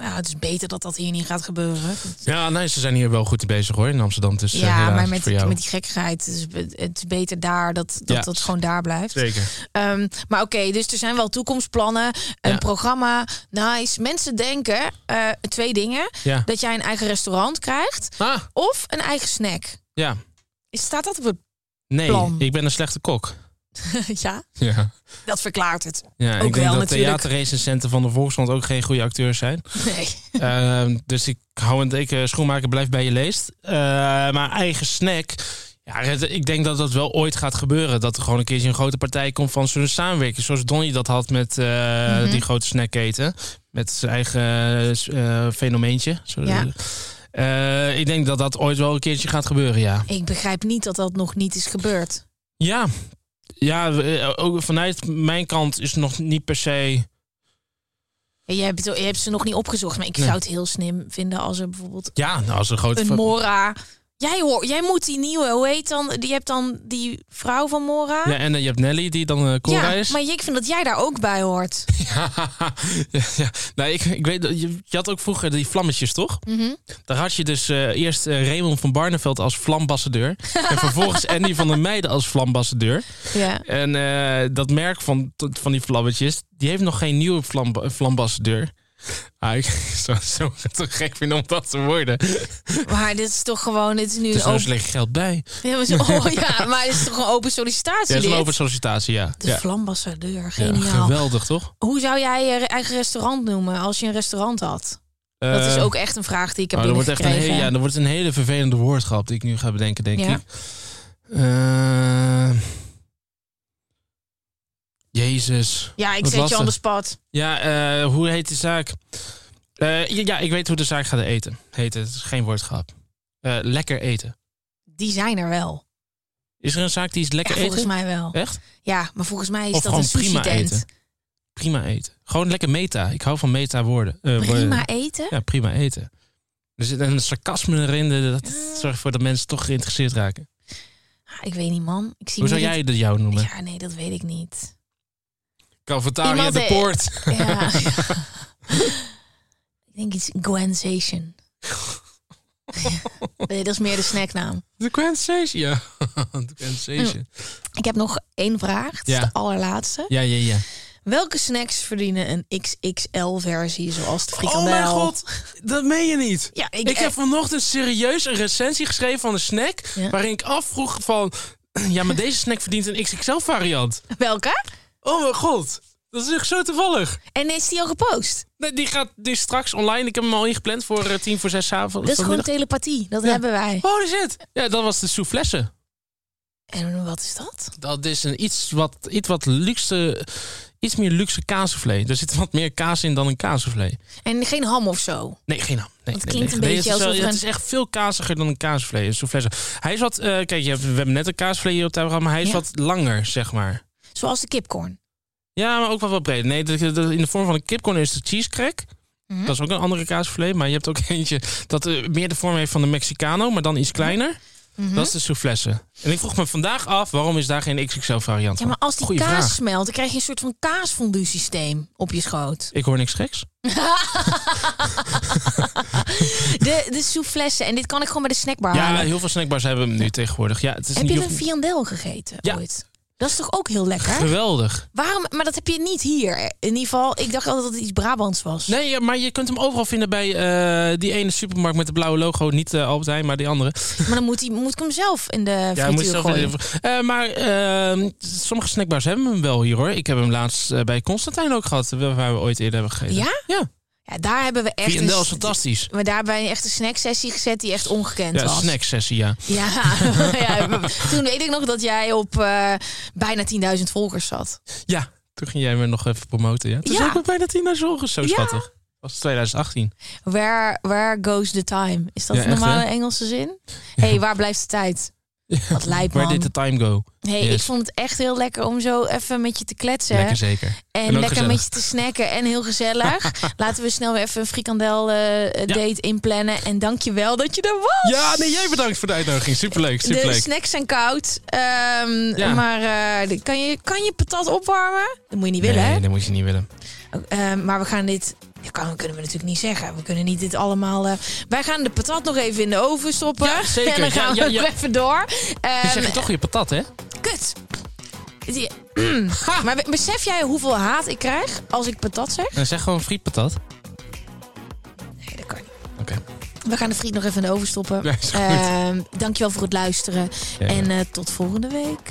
Nou, het is beter dat dat hier niet gaat gebeuren. Ja, nee, ze zijn hier wel goed bezig hoor in Amsterdam. Dus, ja, maar met, jou. met die gekkigheid, het is, be- het is beter daar dat dat, Ja. dat gewoon daar blijft. Zeker. Ehm, maar oké, dus er zijn wel toekomstplannen, een Ja. programma, nice. Mensen denken eh, twee dingen: Ja. dat jij een eigen restaurant krijgt Ah, of een eigen snack. ja. Staat dat op het? Nee, Plan. ik ben een slechte kok. ja, Ja. dat verklaart het. Ja, Ook ik denk wel, dat theaterrecensenten van de Volkskrant ook geen goede acteurs zijn. Nee. Ehm, dus ik hou een dikke schoenmaker, blijf bij je leest. Eh, maar eigen snack. Ja, ik denk dat dat wel ooit gaat gebeuren. Dat er gewoon een keertje een grote partij komt van zo'n samenwerking. Zoals Donnie dat had met eh, Mhm. die grote snackketen. Met zijn eigen eh, fenomeentje. Zo, Ja. Eh, ik denk dat dat ooit wel een keertje gaat gebeuren, ja. Ik begrijp niet dat dat nog niet is gebeurd. Ja, ja eh, ook vanuit mijn kant is het nog niet per se... Je hebt, je hebt ze nog niet opgezocht, maar ik Nee. zou het heel slim vinden als er bijvoorbeeld Ja, nou, als een grote... een Mora. Jij hoor, jij moet die nieuwe, hoe heet dan? Die hebt dan die vrouw van Mora. Ja, en eh, je hebt Nelly die dan Cora Ja, is. maar ik vind dat jij daar ook bij hoort. Ja, ja, ja. Nou, ik, ik weet, dat- je, je had ook vroeger die vlammetjes, toch? Mhm. Daar had je dus eh, eerst eh, Raymond van Barneveld als flambassadeur. en vervolgens Andy van der Meijden als flambassadeur. Ja. En dat merk van, van die vlammetjes, die heeft nog geen nieuwe flam, flambassadeur. Ah, ik zou het zo te gek vinden om dat te worden. Maar dit is toch gewoon, dit is nu Dus een er open... ligt geld bij. Ja, maar, zo- oh, ja, maar dit is toch een open sollicitatie? Ja, dat is een open sollicitatie, ja. De ja. flambassadeur, Ja, geniaal. geweldig, toch? Hoe zou jij je eigen restaurant noemen als je een restaurant had? Dat is Eh, ook echt een vraag die ik heb oh, wordt echt een, hele, ja, dat wordt een hele vervelende woordgrap die ik nu ga bedenken, denk Ja. ik. Eh, Jezus. Ja, ik zet je on the spot. Ja, eh, hoe heet de zaak? Eh, ja, ik weet hoe de zaak gaat eten. Heet het. Het is geen woordgrap. Eh, lekker eten. Die zijn er wel. Is er een zaak die is Ja, lekker volgens eten? mij wel. Echt? Ja, maar volgens mij is Of dat een prima eten. Prima eten. Gewoon lekker meta. Ik hou van meta woorden. Woorden. Prima eten? Ja, prima eten. Er zit een sarcasme erin. Dat zorgt ervoor dat mensen toch geïnteresseerd raken. Ah, Ik weet niet, man. Ik zie Hoe zou jij dat jou noemen? Ja, nee, dat weet ik niet. Iemand, de eh, Poort. Ja. ik denk iets Gwensation. nee, dat is meer de snacknaam. De Grand Station. Ja, de Station. Ik heb nog één vraag. Het is Ja. de allerlaatste. Ja, ja, ja. Welke snacks verdienen een XXL-versie zoals de Oh frikandel? mijn god, dat meen je niet. Ja, ik, Ik heb vanochtend serieus een recensie geschreven van een snack... Waarin ik afvroeg van... Ja, maar deze snack verdient een XXL-variant. Welke? Oh mijn god, dat is echt zo toevallig. En is die al gepost? Nee, die gaat die is straks online. Ik heb hem al ingepland voor eh, tien voor zes avond. Dat is gewoon telepathie. Dat Ja. hebben wij. Holy shit. Ja, dat was de soufflesse. En wat is dat? Dat is een iets wat, iets wat luxe... Iets meer luxe kaassoufflé. Er zit wat meer kaas in dan een kaassoufflé. En geen ham of zo. Nee, geen ham. Nee, Het nee, klinkt nee. een beetje het is alsof Het is echt veel kaziger dan een kaassoufflé. Een soufflé. Hij is wat... eh, kijk, we hebben net een kaassoufflé hier op tafel gehad, maar hij is Ja. wat langer, zeg maar. Zoals de kipcorn. Ja, maar ook wel wat breder. Nee, in de vorm van een kipcorn is de cheese crack. Mhm. Dat is ook een andere kaassoufflé. Maar je hebt ook eentje dat eh, meer de vorm heeft van de Mexicano, maar dan iets kleiner. Mhm. Dat is de soufflesse. En ik vroeg me vandaag af, waarom is daar geen XXL variant Ja, maar als die Goeie kaas vraag. smelt, dan krijg je een soort van kaasfondue systeem op je schoot. Ik hoor niks geks. De, de. En dit kan ik gewoon bij de snackbar Ja, halen. heel veel snackbars hebben hem nu tegenwoordig. Ja, het is Heb niet je een viandel gegeten Ja. ooit? Dat is toch ook heel lekker? geweldig. Waarom? Maar dat heb je niet hier. In ieder geval, ik dacht altijd dat het iets Brabants was. Nee, ja, maar je kunt hem overal vinden bij eh, die ene supermarkt met de blauwe logo. Niet eh Albert Heijn, maar die andere. Maar dan moet, hij, moet ik hem zelf in de Ja, moet je zelf gooien. Eh, maar eh, sommige snackbars hebben hem wel hier hoor. Ik heb hem laatst bij Constantijn ook gehad, waar we ooit eerder hebben gegeten. Ja? Ja, Ja, daar hebben we echt... Een- is fantastisch. Maar daar hebben wij echt een snacksessie gezet die echt ongekend Ja, was. snacksessie, ja. Ja, ja, toen weet ik nog dat jij op eh, bijna 10.000 volgers zat. Ja, toen ging jij me nog even promoten, ja. Toen Ja. nog bijna 10 naar zorgen, zo schattig. Dat was 2018. Where, where goes the time? Is dat Ja, een normale? Engelse zin? hey, waar blijft de tijd? Wat lijp, did the time go? Hey, Yes. ik vond het echt heel lekker om zo even met je te kletsen. Lekker zeker. En, lekker gezellig. met je te snacken en heel gezellig. Laten we snel weer even een frikandel eh, date inplannen. En dank je wel dat je er was. Ja, nee, jij bedankt voor de uitnodiging. Superleuk, De superleuk. snacks zijn koud. Ehm, Ja. Maar eh, de- kan, je, kan je patat opwarmen? Dat moet je niet willen, nee, hè? dat moet je niet willen. Ehm, maar we gaan dit... Dat kan, kunnen we natuurlijk niet zeggen. We kunnen niet dit allemaal... eh, wij gaan de patat nog even in de oven stoppen. Ja, zeker. En dan gaan Ja, we ja, even door. Je Ehm, zegt toch je patat, hè? Kut. Die- maar be- besef jij hoeveel haat ik krijg als ik patat zeg? En zeg gewoon frietpatat. Nee, dat kan niet. Oké. We gaan de friet nog even in de oven stoppen. Ja, is goed. Ehm, dankjewel voor het luisteren. En eh, tot volgende week.